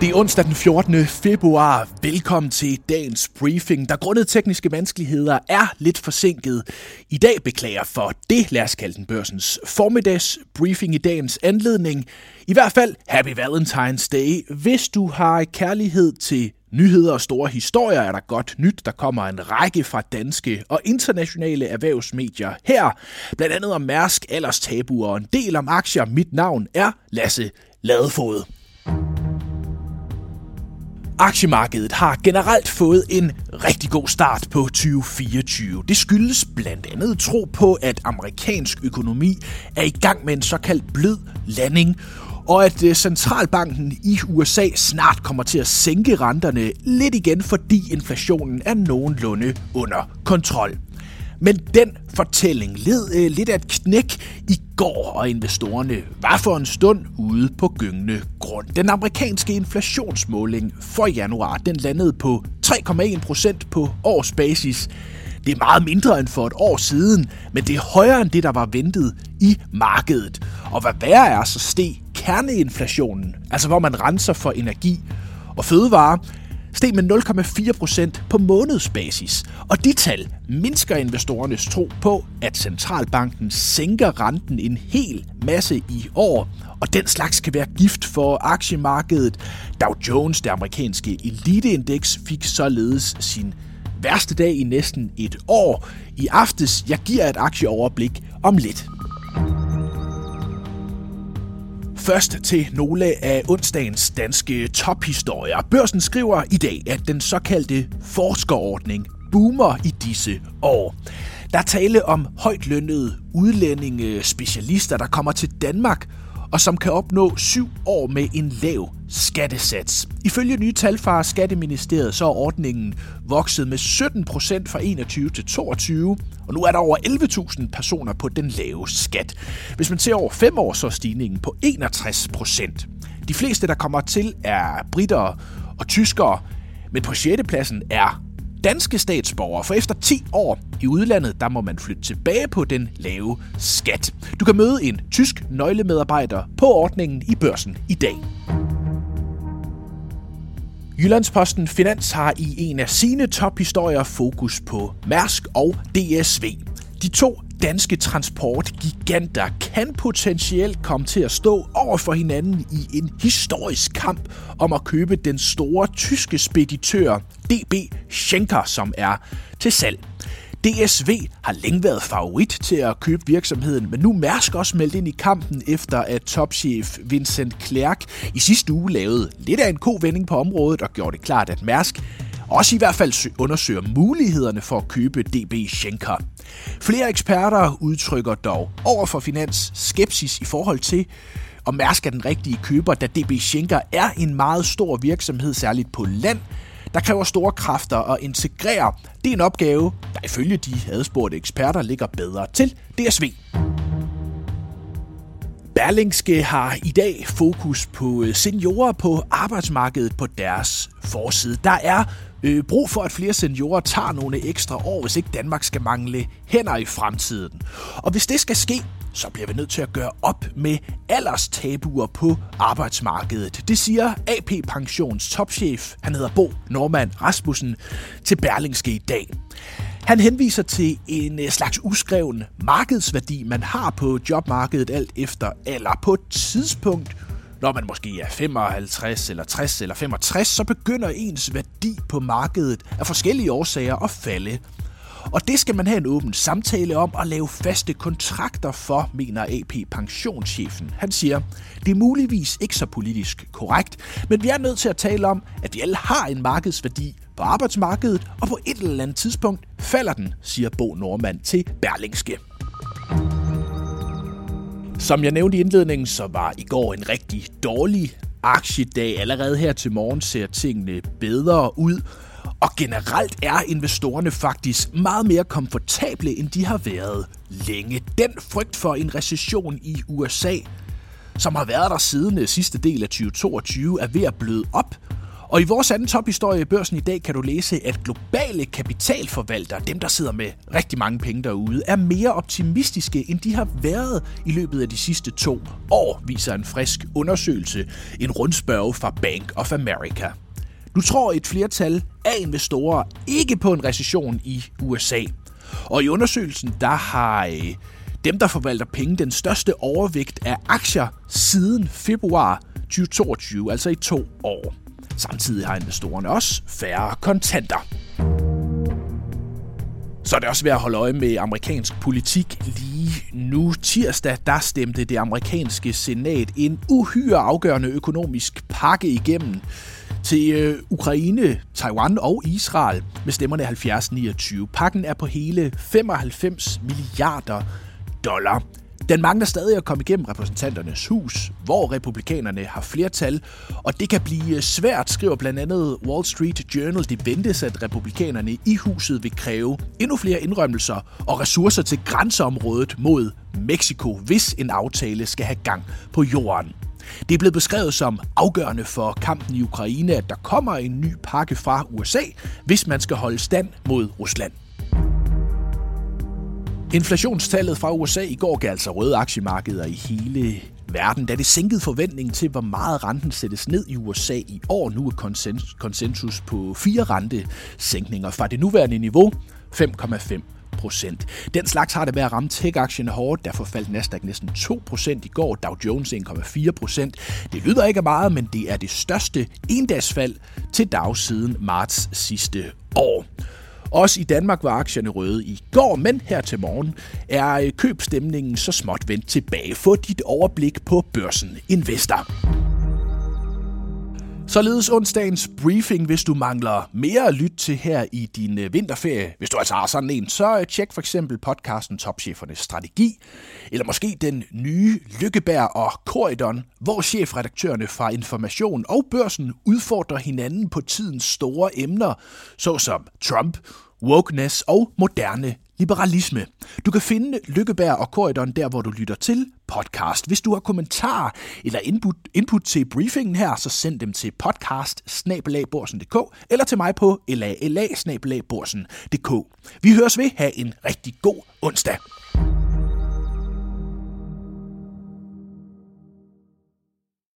Det er onsdag den 14. februar. Velkommen til dagens briefing, der grundet tekniske vanskeligheder er lidt forsinket. I dag beklager for det, lad os kalde den børsens formiddags briefing i dagens anledning. I hvert fald Happy Valentine's Day. Hvis du har kærlighed til nyheder og store historier, er der godt nyt. Der kommer en række fra danske og internationale erhvervsmedier her. Blandt andet om Mærsk, alderstabuer og en del om aktier. Mit navn er Lasse Ladefod. Aktiemarkedet har generelt fået en rigtig god start på 2024. Det skyldes blandt andet tro på, at amerikansk økonomi er i gang med en såkaldt blød landing, og at øh, centralbanken i USA snart kommer til at sænke renterne lidt igen, fordi inflationen er nogenlunde under kontrol. Men den fortælling led øh, lidt af et knæk i går, og investorerne var for en stund ude på gyngende grund. Den amerikanske inflationsmåling for januar, den landede på 3,1 procent på årsbasis. Det er meget mindre end for et år siden, men det er højere end det, der var ventet i markedet. Og hvad værre er, så steg kerneinflationen, altså hvor man renser for energi og fødevarer, steg med 0,4 procent på månedsbasis. Og de tal mindsker investorernes tro på, at centralbanken sænker renten en hel masse i år. Og den slags kan være gift for aktiemarkedet. Dow Jones, det amerikanske eliteindeks, fik således sin værste dag i næsten et år. I aftes, jeg giver et aktieoverblik om lidt. Først til nogle af onsdagens danske tophistorier. Børsen skriver i dag, at den såkaldte forskerordning boomer i disse år. Der er tale om højt lønnede udlændinge specialister, der kommer til Danmark og som kan opnå syv år med en lav skattesats. Ifølge nye tal fra Skatteministeriet så er ordningen vokset med 17 procent fra 21 til 22, og nu er der over 11.000 personer på den lave skat. Hvis man ser over fem år, så er stigningen på 61 procent. De fleste, der kommer til, er britter og tyskere, men på 6. pladsen er danske statsborgere, for efter 10 år i udlandet, der må man flytte tilbage på den lave skat. Du kan møde en tysk nøglemedarbejder på ordningen i børsen i dag. Jyllandsposten Finans har i en af sine tophistorier fokus på Mærsk og DSV. De to danske transportgiganter kan potentielt komme til at stå over for hinanden i en historisk kamp om at købe den store tyske speditør DB Schenker, som er til salg. DSV har længe været favorit til at købe virksomheden, men nu Mærsk også meldt ind i kampen efter at topchef Vincent Clerc i sidste uge lavede lidt af en kovending på området og gjorde det klart, at Mærsk også i hvert fald undersøger mulighederne for at købe DB Schenker. Flere eksperter udtrykker dog over for Finans skepsis i forhold til, om Mærsk er den rigtige køber, da DB Schenker er en meget stor virksomhed, særligt på land, der kræver store kræfter at integrere. Det er en opgave, der ifølge de adspurgte eksperter ligger bedre til DSV. Berlingske har i dag fokus på øh, seniorer på arbejdsmarkedet på deres forside. Der er øh, brug for, at flere seniorer tager nogle ekstra år, hvis ikke Danmark skal mangle hænder i fremtiden. Og hvis det skal ske, så bliver vi nødt til at gøre op med alderstabuer på arbejdsmarkedet. Det siger AP Pensions topchef, han hedder Bo Normand Rasmussen, til Berlingske i dag. Han henviser til en øh, slags uskreven markedsværdi, man har på jobmarkedet alt efter alder. På et tidspunkt, når man måske er 55 eller 60 eller 65, så begynder ens værdi på markedet af forskellige årsager at falde. Og det skal man have en åben samtale om og lave faste kontrakter for, mener AP pensionschefen. Han siger, det er muligvis ikke så politisk korrekt, men vi er nødt til at tale om, at vi alle har en markedsværdi på arbejdsmarkedet, og på et eller andet tidspunkt falder den, siger Bo Normand til Berlingske. Som jeg nævnte i indledningen, så var i går en rigtig dårlig aktiedag. Allerede her til morgen ser tingene bedre ud. Og generelt er investorerne faktisk meget mere komfortable, end de har været længe. Den frygt for en recession i USA, som har været der siden øh, sidste del af 2022, er ved at bløde op. Og i vores anden tophistorie i børsen i dag kan du læse, at globale kapitalforvaltere, dem der sidder med rigtig mange penge derude, er mere optimistiske, end de har været i løbet af de sidste to år, viser en frisk undersøgelse, en rundspørge fra Bank of America. Nu tror et flertal af investorer ikke på en recession i USA. Og i undersøgelsen, der har øh, dem, der forvalter penge, den største overvægt af aktier siden februar 2022, altså i to år. Samtidig har investorerne også færre kontanter. Så er det også værd at holde øje med amerikansk politik lige nu. Tirsdag, der stemte det amerikanske senat en uhyre afgørende økonomisk pakke igennem til øh, Ukraine, Taiwan og Israel med stemmerne 70-29. Pakken er på hele 95 milliarder dollar. Den mangler stadig at komme igennem repræsentanternes hus, hvor republikanerne har flertal, og det kan blive øh, svært, skriver blandt andet Wall Street Journal. Det ventes, at republikanerne i huset vil kræve endnu flere indrømmelser og ressourcer til grænseområdet mod Mexico, hvis en aftale skal have gang på jorden. Det er blevet beskrevet som afgørende for kampen i Ukraine, at der kommer en ny pakke fra USA, hvis man skal holde stand mod Rusland. Inflationstallet fra USA i går gav altså røde aktiemarkeder i hele verden, da det sænkede forventningen til, hvor meget renten sættes ned i USA i år. Nu er konsensus på fire rentesænkninger fra det nuværende niveau 5,5 procent. Den slags har det med at ramme tech-aktierne hårdt. Derfor faldt Nasdaq næsten 2 procent i går, Dow Jones 1,4 procent. Det lyder ikke meget, men det er det største endagsfald til Dow siden marts sidste år. Også i Danmark var aktierne røde i går, men her til morgen er øh, købstemningen så småt vendt tilbage. Få dit overblik på børsen Investor. Således onsdagens briefing, hvis du mangler mere at lytte til her i din øh, vinterferie. Hvis du altså har sådan en, så øh, tjek for eksempel podcasten Topchefernes Strategi, eller måske den nye Lykkeberg og Corridon, hvor chefredaktørerne fra Information og Børsen udfordrer hinanden på tidens store emner, såsom Trump, wokeness og moderne liberalisme. Du kan finde Lykkeberg og Korridoren der, hvor du lytter til podcast. Hvis du har kommentarer eller input, input til briefingen her, så send dem til podcast eller til mig på lala Vi høres ved. Ha' en rigtig god onsdag.